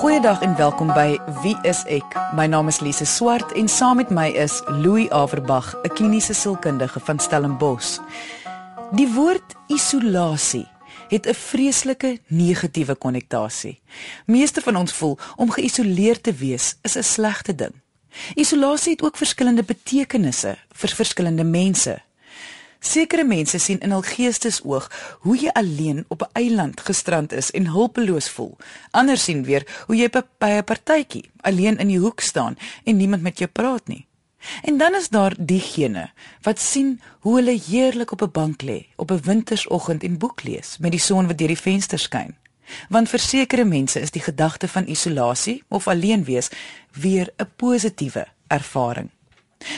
Goeiedag en welkom by Wie is ek? My naam is Lise Swart en saam met my is Louis Averbag, 'n kliniese sielkundige van Stellenbosch. Die woord isolasie het 'n vreeslike negatiewe konnotasie. Meeste van ons voel om geïsoleerd te wees is 'n slegte ding. Isolasie het ook verskillende betekenisse vir verskillende mense. Sekere mense sien in hul geestesoog hoe jy alleen op 'n eiland gestrand is en hulpeloos voel. Ander sien weer hoe jy by 'n partytjie alleen in die hoek staan en niemand met jou praat nie. En dan is daar diegene wat sien hoe hulle heerlik op 'n bank lê op 'n wintersoggend en boek lees met die son wat deur die venster skyn. Want vir sekere mense is die gedagte van isolasie of alleen wees weer 'n positiewe ervaring.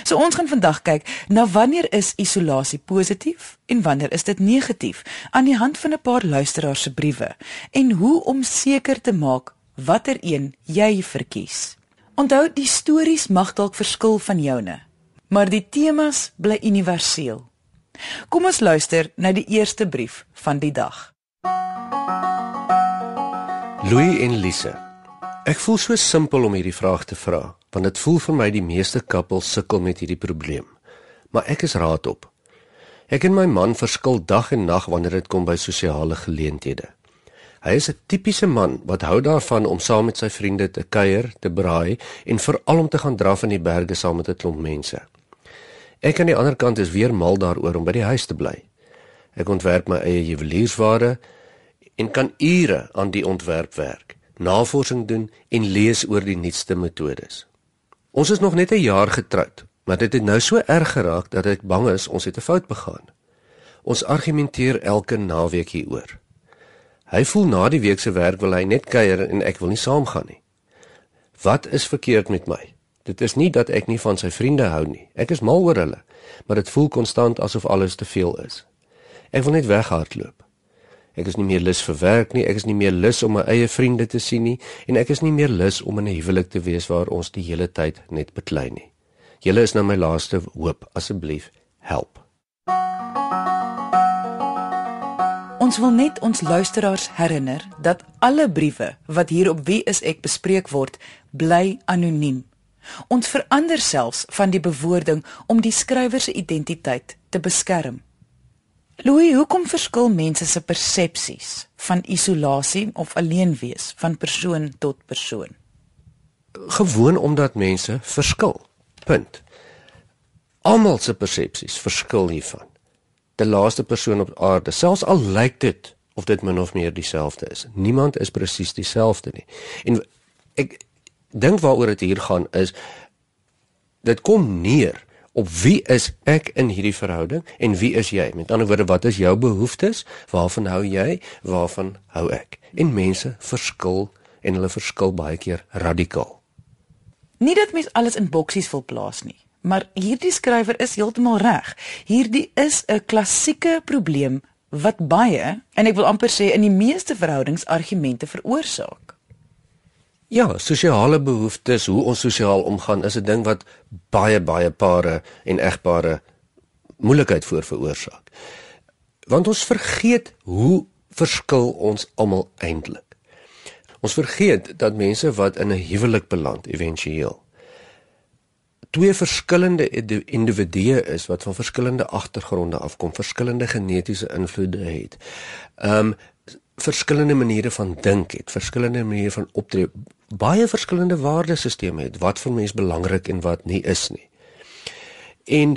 So ons gaan vandag kyk na wanneer is isolasie positief en wanneer is dit negatief aan die hand van 'n paar luisteraars se briewe en hoe om seker te maak watter een jy verkies. Onthou die stories mag dalk verskil van joune, maar die temas bly universeel. Kom ons luister na die eerste brief van die dag. Louis en Lise. Ek voel so simpel om hierdie vraag te vra want dit voel vir my die meeste koppels sukkel met hierdie probleem. Maar ek is raad op. Ek en my man verskil dag en nag wanneer dit kom by sosiale geleenthede. Hy is 'n tipiese man wat hou daarvan om saam met sy vriende te kuier, te braai en veral om te gaan draf in die berge saam met 'n klomp mense. Ek aan die ander kant is weer mal daaroor om by die huis te bly. Ek ontwerp my eie juweliersware en kan ure aan die ontwerp werk, navorsing doen en lees oor die nuutste metodes. Ons is nog net 'n jaar getroud, maar dit het nou so erg geraak dat ek bang is ons het 'n fout begaan. Ons argumenteer elke naweek hieroor. Hy voel na die week se werk wil hy net kuier en ek wil nie saamgaan nie. Wat is verkeerd met my? Dit is nie dat ek nie van sy vriende hou nie. Ek is mal oor hulle, maar dit voel konstant asof alles te veel is. Ek wil net weghardloop. Ek is nie meer lus vir werk nie, ek is nie meer lus om my eie vriende te sien nie en ek is nie meer lus om in 'n huwelik te wees waar ons die hele tyd net beklei nie. Julle is nou my laaste hoop, asseblief, help. Ons wil net ons luisteraars herinner dat alle briewe wat hier op Wie is ek bespreek word, bly anoniem. Ons verander selfs van die bewoording om die skrywer se identiteit te beskerm. Louis, hoekom verskil mense se persepsies van isolasie of alleen wees van persoon tot persoon? Gewoon omdat mense verskil. Punt. Almal se persepsies verskil hiervan. Die laaste persoon op aarde, selfs al lyk dit of dit min of meer dieselfde is. Niemand is presies dieselfde nie. En ek dink waaroor dit hier gaan is dit kom neer op wie is ek in hierdie verhouding en wie is jy? Met ander woorde, wat is jou behoeftes? Waarvan hou jy? Waarvan hou ek? En mense verskil en hulle verskil baie keer radikaal. Nie dat mens alles in boksies wil plaas nie, maar hierdie skrywer is heeltemal reg. Hierdie is 'n klassieke probleem wat baie en ek wil amper sê in die meeste verhoudings argumente veroorsaak. Ja, sosiale behoeftes, hoe ons sosiaal omgaan is 'n ding wat baie baie pare en egpare moeilikheid voor veroorsaak. Want ons vergeet hoe verskil ons almal eintlik. Ons vergeet dat mense wat in 'n huwelik beland éventueel twee verskillende individue is wat van verskillende agtergronde afkom, verskillende genetiese invloede het. Ehm um, verskillende maniere van dink het, verskillende maniere van optree, baie verskillende waardesisteme het wat vir mense belangrik en wat nie is nie. En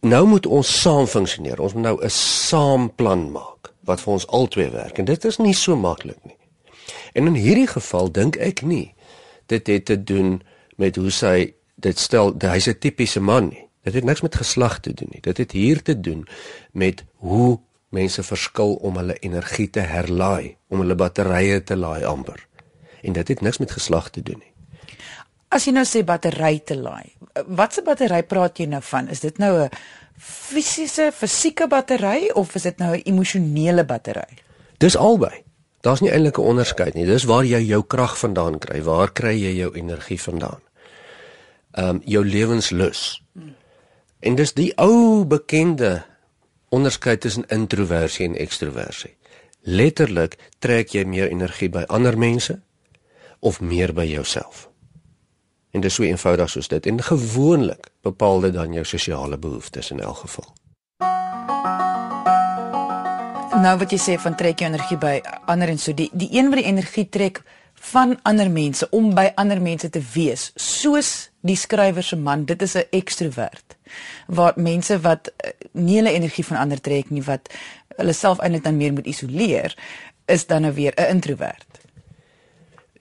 nou moet ons saam funksioneer. Ons moet nou 'n saamplan maak wat vir ons albei werk en dit is nie so maklik nie. En in hierdie geval dink ek nie dit het te doen met hoe sy dit stel, hy's 'n tipiese man nie. Dit het niks met geslag te doen nie. Dit het hier te doen met hoe mense verskil om hulle energie te herlaai, om hulle batterye te laai amper. En dit het niks met geslag te doen nie. As jy nou sê battery te laai, watse battery praat jy nou van? Is dit nou 'n fisiese, fisieke battery of is dit nou 'n emosionele battery? Dis albei. Daar's nie eintlik 'n onderskeid nie. Dis waar jy jou krag vandaan kry. Waar kry jy jou energie vandaan? Ehm um, jou lewenslus. Hmm. En dis die ou bekende onderskeid tussen introversie en ekstroversie. Letterlik trek jy meer energie by ander mense of meer by jouself. En dit is so eenvoudig soos dit en gewoonlik bepaal dit dan jou sosiale behoeftes in elk geval. Nou wat jy sê van trek jou energie by ander en so die die een wat die energie trek van ander mense om by ander mense te wees soos die skrywer se man dit is 'n ekstrovert waar mense wat eh, nie hulle energie van ander trek nie wat hulle self eintlik dan meer moet isoleer is dan nou weer 'n introvert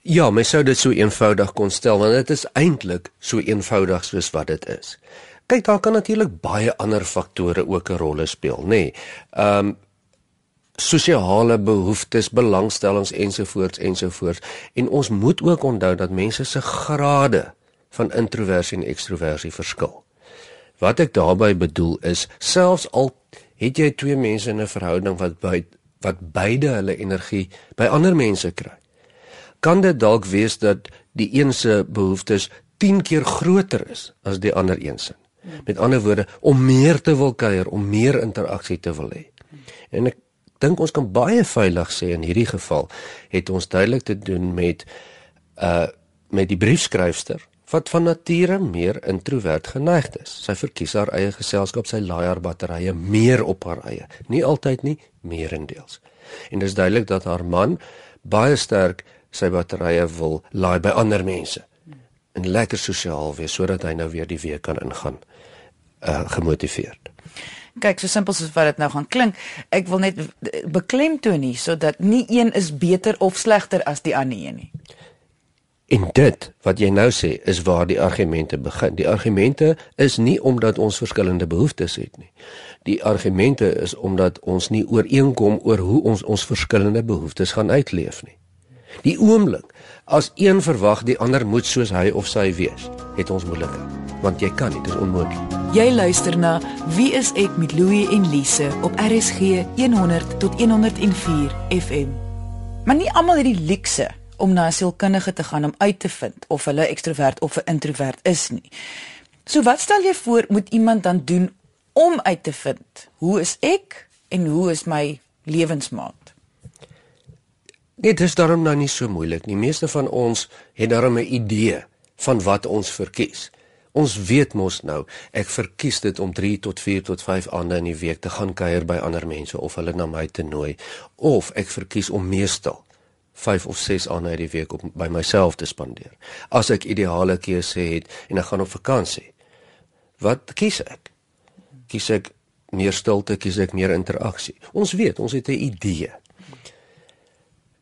Ja, mens sou dit so eenvoudig kon stel want dit is eintlik so eenvoudig soos wat dit is. Kyk, daar kan natuurlik baie ander faktore ook 'n rol speel, nê. Nee. Ehm um, sosiale behoeftes, belangstellings ensovoorts ensovoorts. En ons moet ook onthou dat mense se grade van introversie en ekstroversie verskil. Wat ek daarmee bedoel is, selfs al het jy twee mense in 'n verhouding wat by wat beide hulle energie by ander mense kry, kan dit dalk wees dat die een se behoeftes 10 keer groter is as die ander een se. Met ander woorde, om meer te wil kuier, om meer interaksie te wil hê. En ek dink ons kan baie veilig sê in hierdie geval het ons duidelik te doen met uh met die briefskryfster wat van nature meer introwert geneigd is. Sy verkies haar eie geselskap, sy laai haar batterye meer op haar eie. Nie altyd nie, meerendeels. En dit is duidelik dat haar man baie sterk sy batterye wil laai by ander mense en lekker sosiaal wees sodat hy nou weer die week kan ingaan uh gemotiveerd. Kyk, so simpel soos wat dit nou gaan klink, ek wil net beklemtoon nie sodat nie een is beter of slegter as die ander een nie. En dit wat jy nou sê is waar die argumente begin. Die argumente is nie omdat ons verskillende behoeftes het nie. Die argumente is omdat ons nie ooreenkom oor hoe ons ons verskillende behoeftes gaan uitleef nie. Die oomblik as een verwag die ander moet soos hy of sy wees, het ons moeilik. Want jy kan nie, dit is onmoontlik. Jy luister na Wie is ek met Louie en Lise op RSG 100 tot 104 FM. Maar nie almal het die luukse om na 'n sielkundige te gaan om uit te vind of hulle ekstrovert of 'n introvert is nie. So wat stel jy voor moet iemand dan doen om uit te vind hoe is ek en hoe is my lewensmaat? Dit is daarom nou nie so moeilik nie. Meeste van ons het daarom 'n idee van wat ons verkies. Ons weet mos nou, ek verkies dit om 3 tot 4 tot 5 aande in die week te gaan kuier by ander mense of hulle na my te nooi of ek verkies om meestal 5 of 6 aande uit die week op by myself te spandeer. As ek ideale keuse het en ek gaan op vakansie, wat kies ek? Kies ek meer stilte, kies ek meer interaksie? Ons weet, ons het 'n idee.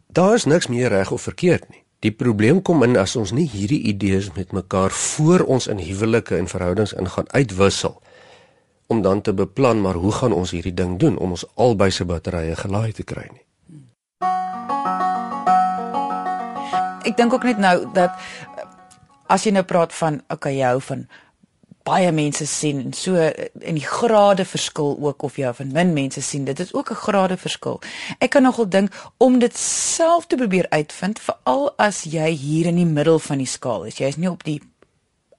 Daar is niks meer reg of verkeerd nie. Die probleem kom in as ons nie hierdie idees met mekaar voor ons in huwelike en verhoudings ingaan uitwissel om dan te beplan maar hoe gaan ons hierdie ding doen om ons albei se batterye gelaai te kry nie. Ek dink ook net nou dat as jy nou praat van okay jy hou van baie mense sien en so in die grade verskil ook of jy van min mense sien dit is ook 'n grade verskil. Ek kan nogal dink om dit self te probeer uitvind veral as jy hier in die middel van die skaal is jy is nie op die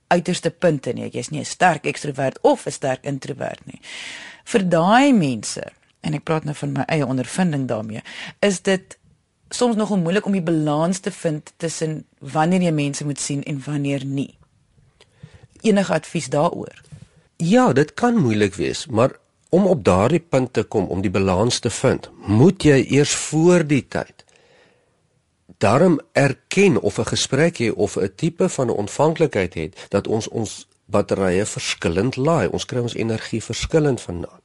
uiterste punte nie jy's nie 'n sterk ekstrovert of 'n sterk introvert nie. Vir daai mense en ek praat nou van my eie ondervinding daarmee is dit soms nogal moeilik om die balans te vind tussen wanneer jy mense moet sien en wanneer nie enige advies daaroor? Ja, dit kan moeilik wees, maar om op daardie punt te kom om die balans te vind, moet jy eers voor die tyd daarom erken of 'n gesprek hê of 'n tipe van 'n ontvanklikheid het dat ons ons batterye verskillend laai. Ons kry ons energie verskillend vandaan.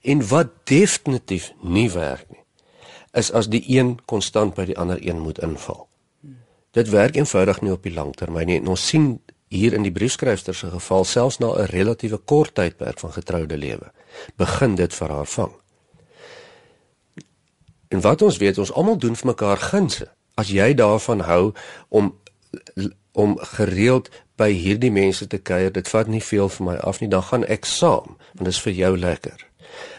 En wat definitief nie werk nie, is as die een konstant by die ander een moet inval. Dit werk eenvoudig nie op die lang termyn nie. En ons sien hier in die briefskrywer se geval selfs na 'n relatiewe kort tydperk van getroude lewe begin dit vir haar vang. En wat ons weet, ons almal doen vir mekaar gunste. As jy daarvan hou om om gereeld by hierdie mense te kuier, dit vat nie veel vir my af nie, dan gaan ek saam, want dit is vir jou lekker.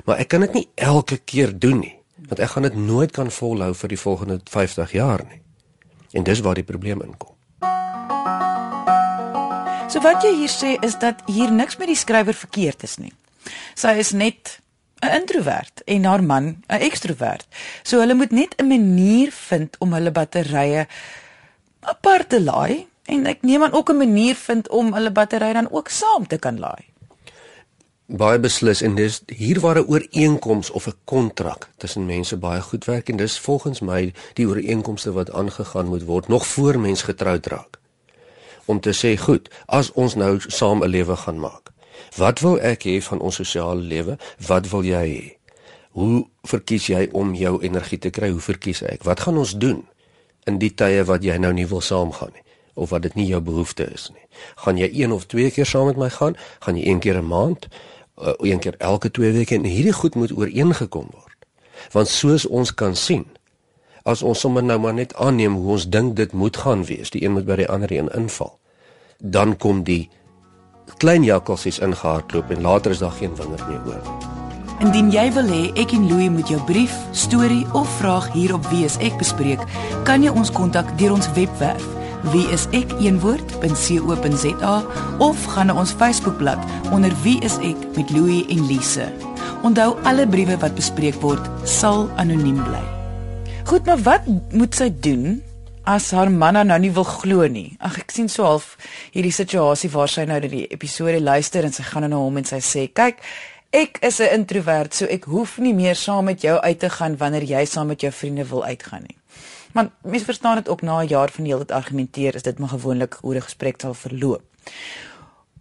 Maar ek kan dit nie elke keer doen nie, want ek gaan dit nooit kan volhou vir die volgende 50 jaar nie. En dis waar die probleem inkom. So wat jy hier sê is dat hier niks met die skrywer verkeerd is nie. Sy is net 'n introvert en haar man 'n ekstrovert. So hulle moet net 'n manier vind om hulle batterye apart te laai en ek neem aan ook 'n manier vind om hulle battery dan ook saam te kan laai. Baie beslis en dis hier waar 'n ooreenkoms of 'n kontrak tussen mense baie goed werk en dis volgens my die ooreenkomste wat aangegaan moet word nog voor mens getroud raak. Om te sê, goed, as ons nou saam 'n lewe gaan maak. Wat wil ek hê van ons sosiale lewe? Wat wil jy hê? Hoe verkies jy om jou energie te kry? Hoe verkies ek? Wat gaan ons doen in die tye wat jy nou nie wil saamgaan nie? of wat dit nie jou behoefte is nie. Gaan jy een of twee keer saam met my gaan? Gaan jy een keer 'n maand? Uh, een keer elke twee weke en hierdie goed moet ooreengekom word. Want soos ons kan sien, as ons sommer nou maar net aanneem hoe ons dink dit moet gaan wees, die een moet by die ander een inval, dan kom die klein jakkalsies ingehardloop en later is daar geen wingerd meer oor. Indien jy wil hê ek en Louie moet jou brief, storie of vraag hier op Wie is ek bespreek, kan jy ons kontak deur ons webwerf wie is ek eenwoord.co.za of gaan na ons Facebookblad onder wie is ek met Louie en Lise. Onthou alle briewe wat bespreek word sal anoniem bly. Goed, maar wat moet sy doen as haar man nou nie wil glo nie? Ag ek sien so half hierdie situasie waar sy nou die episode luister en sy gaan na hom en sy sê, "Kyk, ek is 'n introwert, so ek hoef nie meer saam met jou uit te gaan wanneer jy saam met jou vriende wil uitgaan nie." Maar mens verstaan dit ook na 'n jaar van heeltyd argumenteer is dit maar gewoonlik hoe 'n gesprek sal verloop.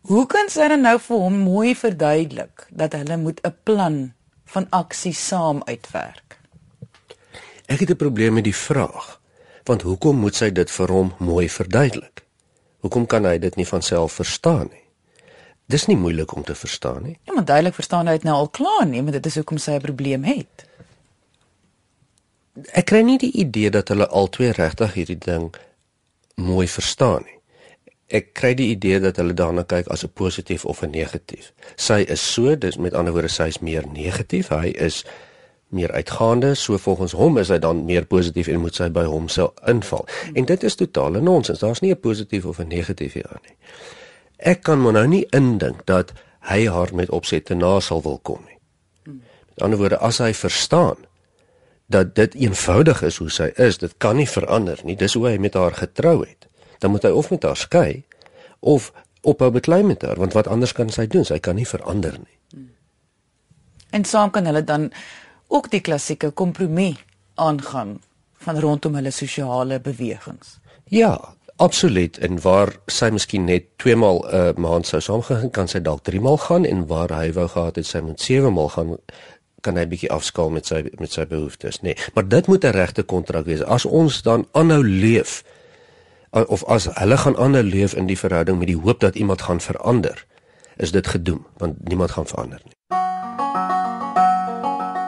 Hoe kan sy dan nou vir hom mooi verduidelik dat hulle moet 'n plan van aksie saam uitwerk? Ek het 'n probleem met die vraag. Want hoekom moet sy dit vir hom mooi verduidelik? Hoekom kan hy dit nie van self verstaan nie? Dis nie moeilik om te verstaan nie. Ja, maar duidelik verstaan hy dit nou al klaar nie, maar dit is hoekom sy 'n probleem het ek kry nie die idee dat hulle albei regtig hierdie ding mooi verstaan nie. Ek kry die idee dat hulle daarna kyk as 'n positief of 'n negatief. Sy is so, dis met ander woorde sy is meer negatief. Hy is meer uitgaande, so volgens hom is hy dan meer positief en moet sy by hom sou inval. En dit is totale nonsens. Daar's nie 'n positief of 'n negatief hier nie. Ek kan maar nou nie indink dat hy haar met opset te na sal wil kom nie. Met ander woorde, as hy verstaan dat dit eenvoudig is hoe sy is, dit kan nie verander nie. Dis hoe hy met haar getrou het. Dan moet hy of met haar skei of ophou beklei met haar, want wat anders kan sy doen? Sy kan nie verander nie. En saam kan hulle dan ook die klassieke kompromie aangaan van rondom hulle sosiale bewegings. Ja, absoluut. En waar sy miskien net twee maal 'n uh, maand sou saamgegaan, kan sy dalk drie maal gaan en waar hy wou gehad het sy moet sewe maal gaan kan hy bietjie afskaal met sy met sy behoeftes, nê. Nee. Maar dit moet 'n regte kontrak wees. As ons dan aanhou leef of as hulle gaan aanhou leef in die verhouding met die hoop dat iemand gaan verander, is dit gedoem, want niemand gaan verander nie.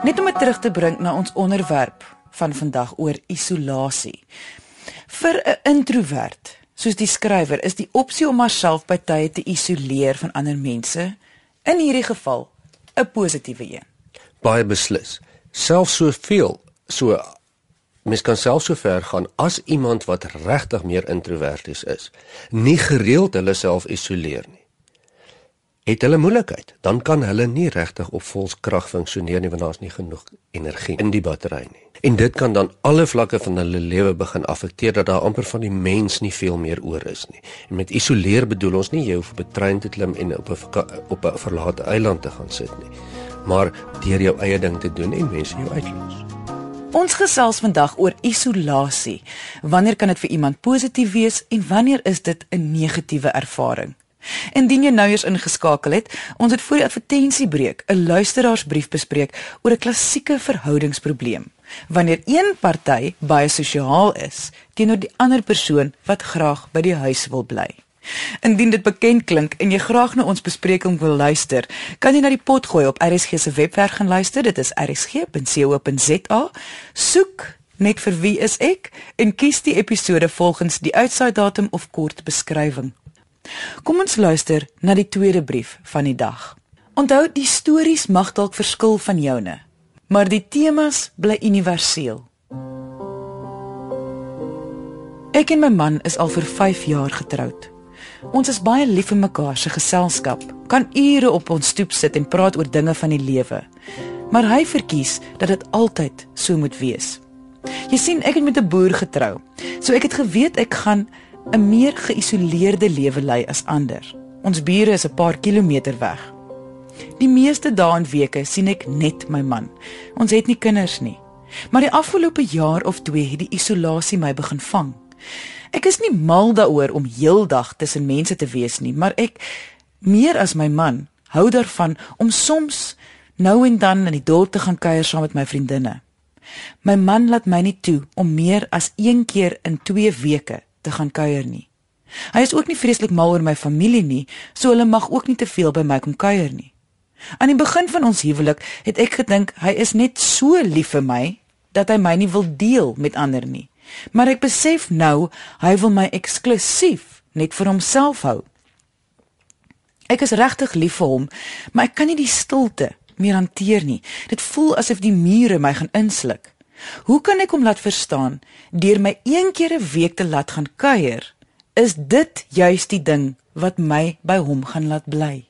Net om dit terug te bring na ons onderwerp van vandag oor isolasie. Vir 'n introwert, soos die skrywer, is die opsie om homself by tye te isoleer van ander mense in hierdie geval 'n positiewe een baie beslis. Selfs soveel so mens kan selfs so ver gaan as iemand wat regtig meer introverties is, nie gereeld hulle self isoleer nie. Het hulle moeilikheid, dan kan hulle nie regtig op volskrag funksioneer nie want daar's nie genoeg energie in die battery nie. En dit kan dan alle vlakke van hulle lewe begin affekteer dat daar amper van die mens nie veel meer oor is nie. En met isoleer bedoel ons nie jy hoef op 'n trein te klim en op 'n op 'n verlate eiland te gaan sit nie maar deur jou eie ding te doen en mense jou uitlos. Ons gesels vandag oor isolasie. Wanneer kan dit vir iemand positief wees en wanneer is dit 'n negatiewe ervaring? Indien jy nou eers ingeskakel het, ons het voor die advertensiebreek 'n luisteraarsbrief bespreek oor 'n klassieke verhoudingsprobleem. Wanneer een party baie sosiaal is teenoor die ander persoon wat graag by die huis wil bly. Indien dit bekend klink en jy graag na ons bespreking wil luister, kan jy na die pot gooi op RSG se webwerf gaan luister. Dit is rsg.co.za. Soek net vir wie is ek en kies die episode volgens die uitsaai datum of kort beskrywing. Kom ons luister na die tweede brief van die dag. Onthou, die stories mag dalk verskil van joune, maar die temas bly universeel. Ek en my man is al vir 5 jaar getroud. Ons is baie lief vir mekaar se geselskap. Kan ure op ons stoep sit en praat oor dinge van die lewe. Maar hy verkies dat dit altyd so moet wees. Jy sien, ek het met 'n boer getrou. So ek het geweet ek gaan 'n meer geïsoleerde lewe lei as ander. Ons bure is 'n paar kilometer weg. Die meeste dae en weke sien ek net my man. Ons het nie kinders nie. Maar die afgelope jaar of 2 het die isolasie my begin vang. Ek is nie mal daaroor om heeldag tussen mense te wees nie, maar ek meer as my man hou daarvan om soms nou en dan in die dorp te gaan kuier saam met my vriendinne. My man laat my nie toe om meer as een keer in 2 weke te gaan kuier nie. Hy is ook nie vreeslik mal oor my familie nie, so hulle mag ook nie te veel by my kom kuier nie. Aan die begin van ons huwelik het ek gedink hy is net so lief vir my dat hy my nie wil deel met ander nie. Maar ek besef nou hy wil my eksklusief net vir homself hou. Ek is regtig lief vir hom, maar ek kan nie die stilte meer hanteer nie. Dit voel asof die mure my gaan insluk. Hoe kan ek hom laat verstaan deur my een keer 'n week te laat gaan kuier? Is dit juis die ding wat my by hom gaan laat bly?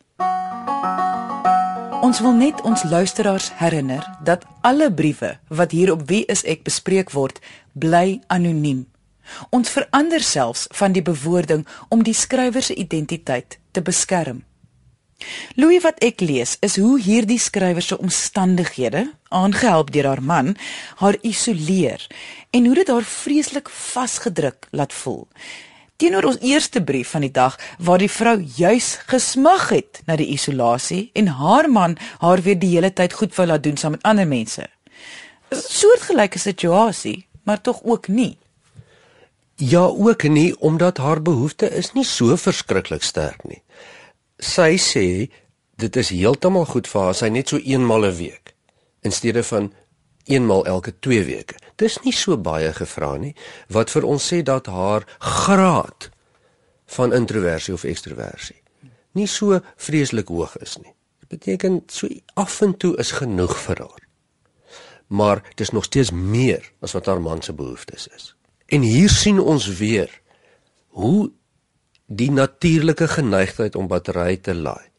Ons wil net ons luisteraars herinner dat alle briewe wat hier op Wie is ek bespreek word, bly anoniem. Ons verander selfs van die bewoording om die skrywer se identiteit te beskerm. Louis wat ek lees is hoe hierdie skrywer se omstandighede, aangehelp deur haar man, haar isoleer en hoe dit haar vreeslik vasgedruk laat voel. Teenoor ons eerste brief van die dag waar die vrou juis gesmag het na die isolasie en haar man haar weer die hele tyd goed wou laat doen saam met ander mense. 'n Soortgelyke situasie, maar tog ook nie. Ja, ook nie omdat haar behoefte is nie so verskriklik sterk nie sy sê dit is heeltemal goed vir haar sy net so eenmal 'n week in steede van eenmal elke 2 weke. Dis nie so baie gevra nie wat vir ons sê dat haar graad van introversie of ekstroversie nie so vreeslik hoog is nie. Dit beteken so af en toe is genoeg vir haar. Maar dit is nog steeds meer as wat haar man se behoeftes is. En hier sien ons weer hoe die natuurlike geneigtheid om batterye te laai.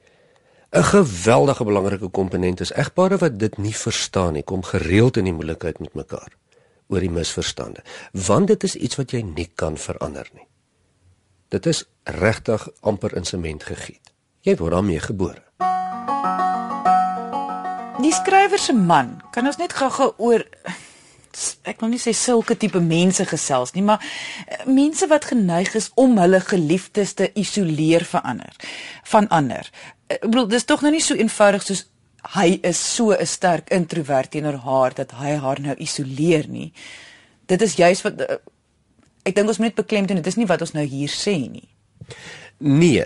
'n Geweldige belangrike komponent is egpare wat dit nie verstaan nie, kom gereeld in die moeilikheid met mekaar oor die misverstande, want dit is iets wat jy nie kan verander nie. Dit is regtig amper in sement gegiet. Jy word daarmee gebore. Die skrywer se man, kan ons net gou-gou oor ek wil nie sê sulke tipe mense gesels nie, maar eh, mense wat geneig is om hulle geliefdes te isoleer vir ander van ander. Eh, ek bedoel dis tog nou nie so eenvoudig soos hy is so 'n sterk introwert teenoor haar dat hy haar nou isoleer nie. Dit is juis wat eh, ek dink ons moet net beklemtoon, dit is nie wat ons nou hier sê nie. Nee.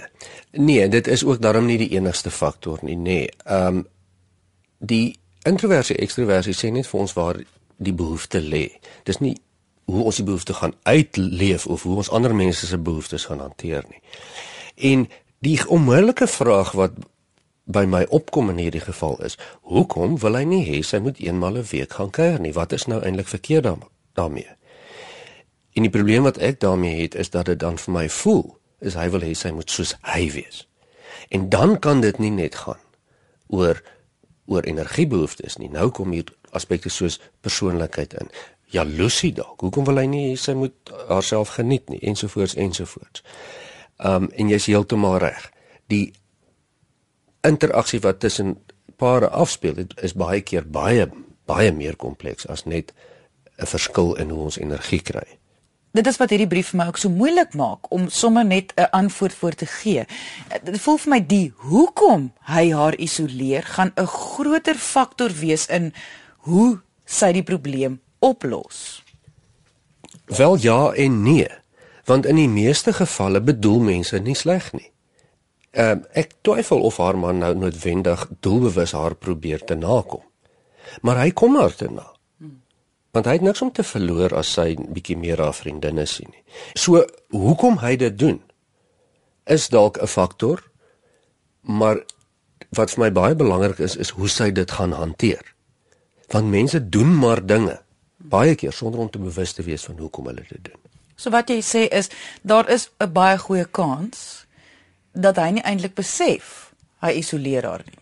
Nee, dit is ook daarom nie die enigste faktor nie, nê. Nee. Ehm um, die introversie ekstroversie sê net vir ons waar die behoefte lê. Dis nie hoe ons die behoefte gaan uitleef of hoe ons ander mense se behoeftes gaan hanteer nie. En die onmiddellike vraag wat by my opkom in hierdie geval is, hoekom wil hy nie hê sy moet eenmal 'n week gaan kuier nie? Wat is nou eintlik verkeerd daarmee? En die probleem wat ek daarmee het is dat dit dan vir my voel is hy wil hê sy moet soos hy wees. En dan kan dit nie net gaan oor oor energiebehoeftes nie. Nou kom hier aspekte soos persoonlikheid in. Jaloesie dalk. Hoekom wil hy nie sy moet haarself geniet nie ensovoorts ensovoorts. Um en jy's heeltemal reg. Die interaksie wat tussen pare afspeel is baie keer baie baie meer kompleks as net 'n verskil in hoe ons energie kry. Dit is wat hierdie brief vir my ook so moeilik maak om sommer net 'n antwoord voor te gee. Dit voel vir my die hoekom hy haar isoleer gaan 'n groter faktor wees in hoe sy die probleem oplos? Wel ja en nee, want in die meeste gevalle bedoel mense nie sleg nie. Ehm uh, ek twyfel of haar man nou noodwendig doelbewus haar probeer te nakom. Maar hy kom haar te na. Want hy het niks om te verloor as sy bietjie meer haar vriendinne sien nie. So hoekom hy dit doen is dalk 'n faktor, maar wat vir my baie belangrik is is hoe sy dit gaan hanteer want mense doen maar dinge baie keer sonder om te bewus te wees van hoekom hulle dit doen. So wat jy sê is daar is 'n baie goeie kans dat hy nie eintlik besef hy isoleer haar nie.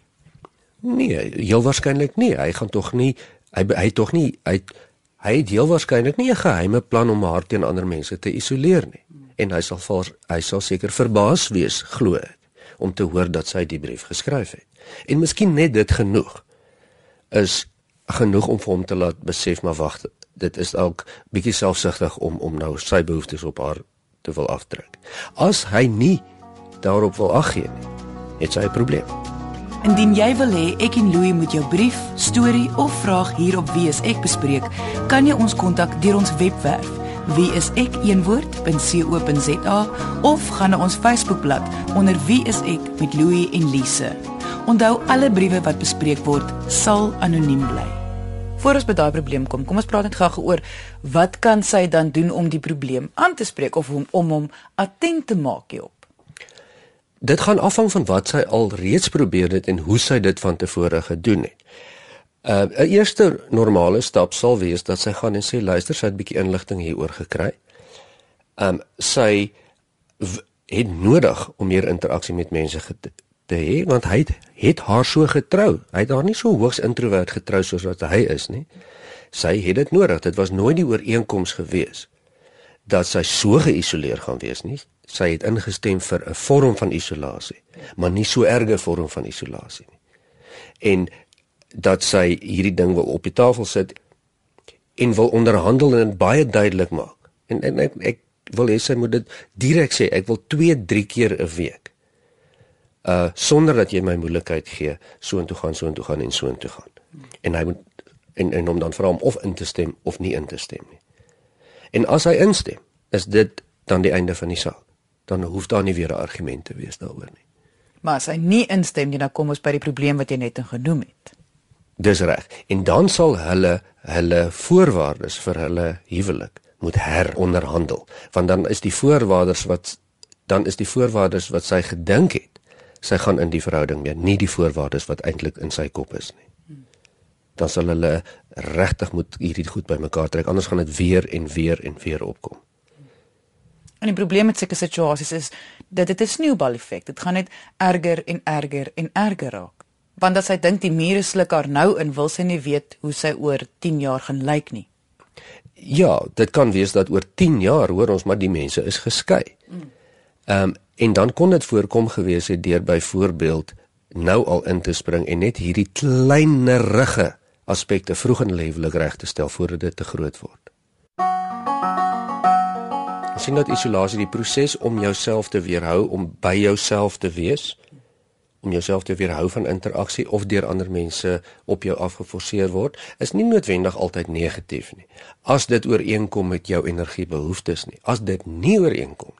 Nee, heel waarskynlik nie. Hy gaan tog nie hy hy tog nie hy Hy het heel waarskynlik nie 'n geheime plan om haar teen ander mense te isoleer nie. En hy sal vir hy sal seker verbaas wees, glo ek, om te hoor dat sy die brief geskryf het. En miskien net dit genoeg is genoeg om vir hom te laat besef maar wag, dit is dalk bietjie selfsugtig om om nou sy behoeftes op haar te wil afdruk. As hy nie daarop wil aggee nie, het hy 'n probleem. Indien jy wil hê ek en Louie moet jou brief, storie of vraag hier op Wie is ek bespreek, kan jy ons kontak deur ons webwerf wieisek.co.za of gaan na ons Facebookblad onder Wie is ek met Louie en Lise. Onthou alle briewe wat bespreek word sal anoniem bly. Voor ons by daai probleem kom, kom ons praat net gou oor wat kan sy dan doen om die probleem aan te spreek of om om hom attent te maak hierop. Dit gaan afhang van wat sy al reeds probeer het en hoe sy dit van tevore gedoen het. Uh 'n eerste normale stap sal wees dat sy gaan en sê luister, sy het 'n bietjie inligting hieroor gekry. Um sy het nodig om meer interaksie met mense te hê want hy het, het haar so getrou. Hy het haar nie so hoogs introwert getrou soos wat hy is nie. Sy het dit nodig. Dit was nooit die ooreenkoms gewees dat sy so geïsoleer gaan wees nie sy het ingestem vir 'n vorm van isolasie, maar nie so erge vorm van isolasie nie. En dat sy hierdie ding wil op die tafel sit en wil onderhandel en baie duidelik maak. En, en ek ek wil hê sy moet dit direk sê, ek wil 2, 3 keer 'n week. Uh sonder dat jy my moeilikheid gee, so intoe gaan, so intoe gaan en so intoe gaan. En hy moet en en hom dan vra om of in te stem of nie in te stem nie. En as hy instem, is dit dan die einde van die saak dan hoef daar nie weer 'n argument te wees daaroor nie. Maar as hy nie instem nie, dan kom ons by die probleem wat jy net genoem het. Dis reg. En dan sal hulle hulle voorwaardes vir hulle huwelik moet heronderhandel, want dan is die voorwaardes wat dan is die voorwaardes wat sy gedink het, sy gaan in die verhouding mee, nie die voorwaardes wat eintlik in sy kop is nie. Dan sal hulle regtig moet hierdie goed bymekaar trek, anders gaan dit weer en weer en weer opkom. En die probleem met sulke situasies is dat dit 'n sneeubal effek. Dit gaan net erger en erger en erger raak. Want as sy dink die mure sluk haar nou in, wil sy nie weet hoe sy oor 10 jaar gaan lyk nie. Ja, dit kan wees dat oor 10 jaar hoor ons maar die mense is geskei. Ehm um, en dan kon dit voorkom gewees het deur byvoorbeeld nou al in te spring en net hierdie kleinerige aspekte vroeg in lewelik reg te stel voordat dit te groot word sien dat isolasie die proses om jouself te weerhou om by jouself te wees om jouself te weerhou van interaksie of deur ander mense op jou afgeforceer word is nie noodwendig altyd negatief nie. As dit ooreenkom met jou energiebehoeftes nie as dit nie ooreenkom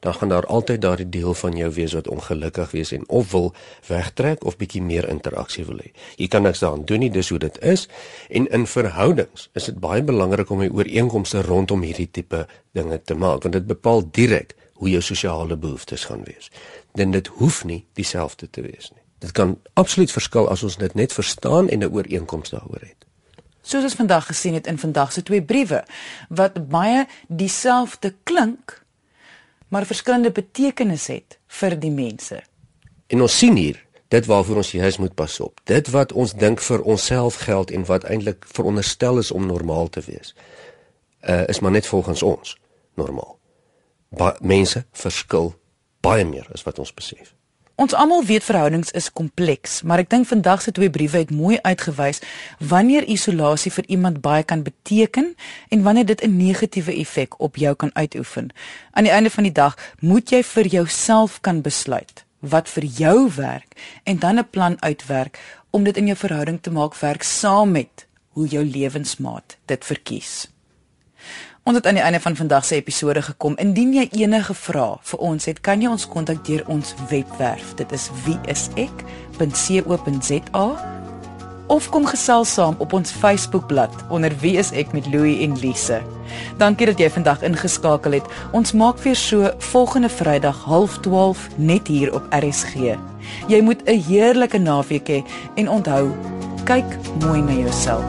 dan gaan daar altyd daardie deel van jou wees wat ongelukkig wees en of wil wegtrek of bietjie meer interaksie wil hê. Jy kan niks daaraan doen nie, dis hoe dit is. En in verhoudings is dit baie belangrik om 'n ooreenkomste rondom hierdie tipe dinge te maak want dit bepaal direk hoe jou sosiale behoeftes gaan wees. Dan dit hoef nie dieselfde te wees nie. Dit kan absoluut verskil as ons dit net verstaan en 'n ooreenkoms daaroor het. Soos ons vandag gesien het in vandag se twee briewe wat baie dieselfde klink, maar verskillende betekenisse het vir die mense. En ons sien hier dit waarvoor ons juis moet pas op. Dit wat ons dink vir onsself geld en wat eintlik veronderstel is om normaal te wees, uh, is maar net volgens ons normaal. Ba mense verskil baie meer as wat ons besef. Ons almal weet verhoudings is kompleks, maar ek dink vandag se twee briewe het mooi uitgewys wanneer isolasie vir iemand baie kan beteken en wanneer dit 'n negatiewe effek op jou kan uitoefen. Aan die einde van die dag moet jy vir jouself kan besluit wat vir jou werk en dan 'n plan uitwerk om dit in jou verhouding te maak werk saam met hoe jou lewensmaat dit verkies. Ons het aan die einde van vandag se episode gekom. Indien jy enige vrae vir ons het, kan jy ons kontak deur ons webwerf. Dit is wieisek.co.za of kom gesels saam op ons Facebookblad onder Wie is ek met Louie en Lise. Dankie dat jy vandag ingeskakel het. Ons maak weer so volgende Vrydag 12:30 net hier op RSG. Jy moet 'n heerlike naweek hê en onthou, kyk mooi na jouself.